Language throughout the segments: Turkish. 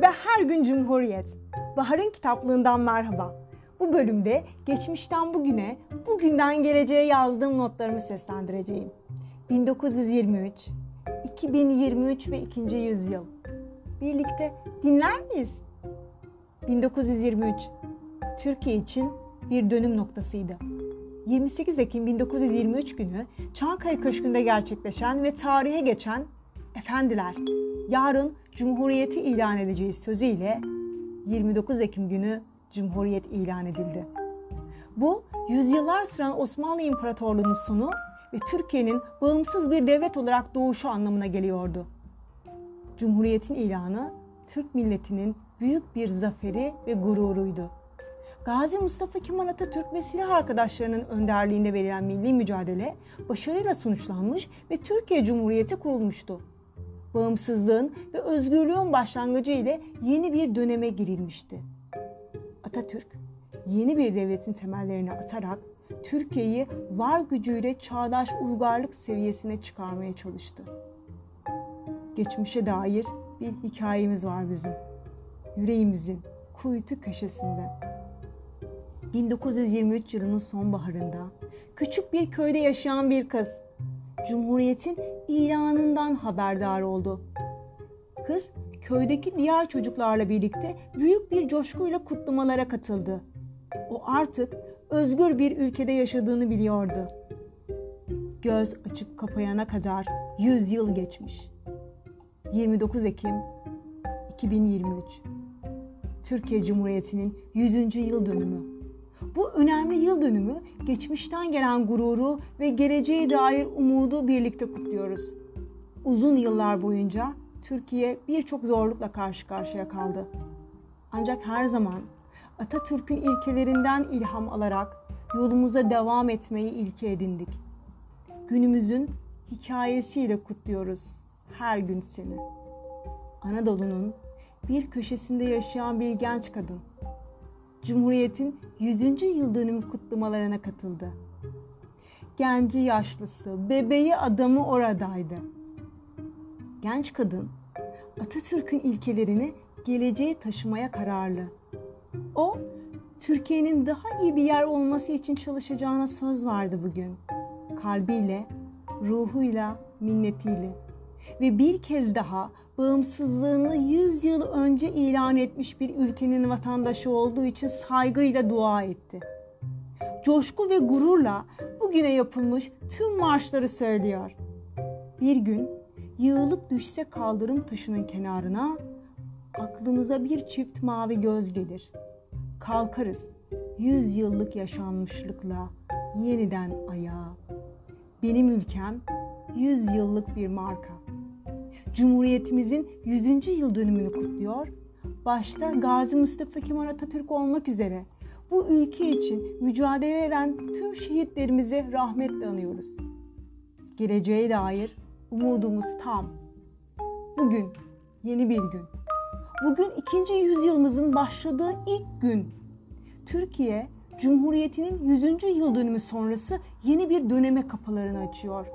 ve her gün Cumhuriyet. Bahar'ın kitaplığından merhaba. Bu bölümde geçmişten bugüne, bugünden geleceğe yazdığım notlarımı seslendireceğim. 1923, 2023 ve 2. yüzyıl. Birlikte dinler miyiz? 1923 Türkiye için bir dönüm noktasıydı. 28 Ekim 1923 günü Çankaya Köşkü'nde gerçekleşen ve tarihe geçen Efendiler, yarın Cumhuriyeti ilan edeceğiz sözüyle 29 Ekim günü Cumhuriyet ilan edildi. Bu, yüzyıllar süren Osmanlı İmparatorluğu'nun sonu ve Türkiye'nin bağımsız bir devlet olarak doğuşu anlamına geliyordu. Cumhuriyetin ilanı Türk milletinin büyük bir zaferi ve gururuydu. Gazi Mustafa Kemal Atatürk ve silah arkadaşlarının önderliğinde verilen milli mücadele başarıyla sonuçlanmış ve Türkiye Cumhuriyeti kurulmuştu. Bağımsızlığın ve özgürlüğün başlangıcı ile yeni bir döneme girilmişti. Atatürk yeni bir devletin temellerini atarak Türkiye'yi var gücüyle çağdaş uygarlık seviyesine çıkarmaya çalıştı. Geçmişe dair bir hikayemiz var bizim. Yüreğimizin kuytu köşesinde. 1923 yılının sonbaharında küçük bir köyde yaşayan bir kız Cumhuriyet'in ilanından haberdar oldu. Kız köydeki diğer çocuklarla birlikte büyük bir coşkuyla kutlamalara katıldı. O artık özgür bir ülkede yaşadığını biliyordu. Göz açıp kapayana kadar 100 yıl geçmiş. 29 Ekim 2023 Türkiye Cumhuriyeti'nin 100. yıl dönümü. Bu önemli yıl dönümü geçmişten gelen gururu ve geleceğe dair umudu birlikte kutluyoruz. Uzun yıllar boyunca Türkiye birçok zorlukla karşı karşıya kaldı. Ancak her zaman Atatürk'ün ilkelerinden ilham alarak yolumuza devam etmeyi ilke edindik. Günümüzün hikayesiyle kutluyoruz her gün seni. Anadolu'nun bir köşesinde yaşayan bir genç kadın Cumhuriyet'in 100. yıl dönümü kutlamalarına katıldı. Genci yaşlısı, bebeği adamı oradaydı. Genç kadın Atatürk'ün ilkelerini geleceğe taşımaya kararlı. O, Türkiye'nin daha iyi bir yer olması için çalışacağına söz verdi bugün. Kalbiyle, ruhuyla, minnetiyle ve bir kez daha bağımsızlığını 100 yıl önce ilan etmiş bir ülkenin vatandaşı olduğu için saygıyla dua etti. Coşku ve gururla bugüne yapılmış tüm marşları söylüyor. Bir gün yığılıp düşse kaldırım taşının kenarına aklımıza bir çift mavi göz gelir. Kalkarız yüz yıllık yaşanmışlıkla yeniden ayağa. Benim ülkem yüz yıllık bir marka. Cumhuriyetimizin 100. yıl dönümünü kutluyor. Başta Gazi Mustafa Kemal Atatürk olmak üzere bu ülke için mücadele eden tüm şehitlerimizi rahmetle anıyoruz. Geleceğe dair umudumuz tam. Bugün yeni bir gün. Bugün ikinci yüzyılımızın başladığı ilk gün. Türkiye Cumhuriyetinin 100. yıl dönümü sonrası yeni bir döneme kapılarını açıyor.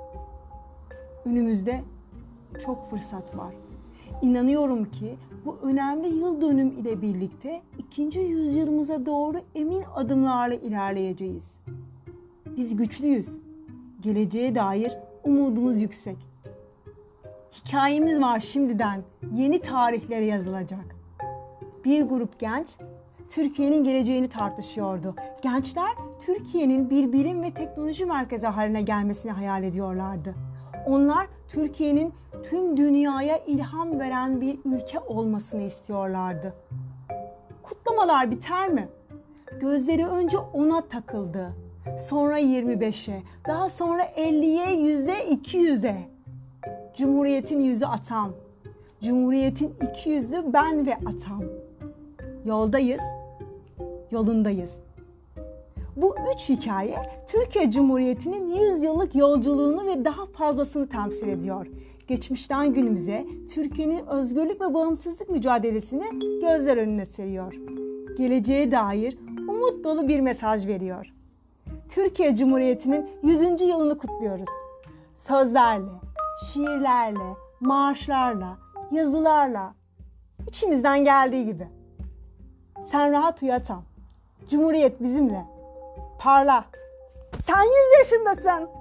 Önümüzde çok fırsat var. İnanıyorum ki bu önemli yıl dönüm ile birlikte ikinci yüzyılımıza doğru emin adımlarla ilerleyeceğiz. Biz güçlüyüz. Geleceğe dair umudumuz yüksek. Hikayemiz var şimdiden. Yeni tarihlere yazılacak. Bir grup genç Türkiye'nin geleceğini tartışıyordu. Gençler Türkiye'nin bir bilim ve teknoloji merkezi haline gelmesini hayal ediyorlardı. Onlar Türkiye'nin tüm dünyaya ilham veren bir ülke olmasını istiyorlardı. Kutlamalar biter mi? Gözleri önce ona takıldı. Sonra 25'e, daha sonra 50'ye, 100'e, 200'e. Cumhuriyetin yüzü atam. Cumhuriyetin iki yüzü ben ve atam. Yoldayız, yolundayız. Bu üç hikaye Türkiye Cumhuriyeti'nin 100 yıllık yolculuğunu ve daha fazlasını temsil ediyor. Geçmişten günümüze Türkiye'nin özgürlük ve bağımsızlık mücadelesini gözler önüne seriyor. Geleceğe dair umut dolu bir mesaj veriyor. Türkiye Cumhuriyeti'nin 100. yılını kutluyoruz. Sözlerle, şiirlerle, marşlarla, yazılarla İçimizden geldiği gibi. Sen rahat uyu atam. Cumhuriyet bizimle. Parla. Sen yüz yaşındasın.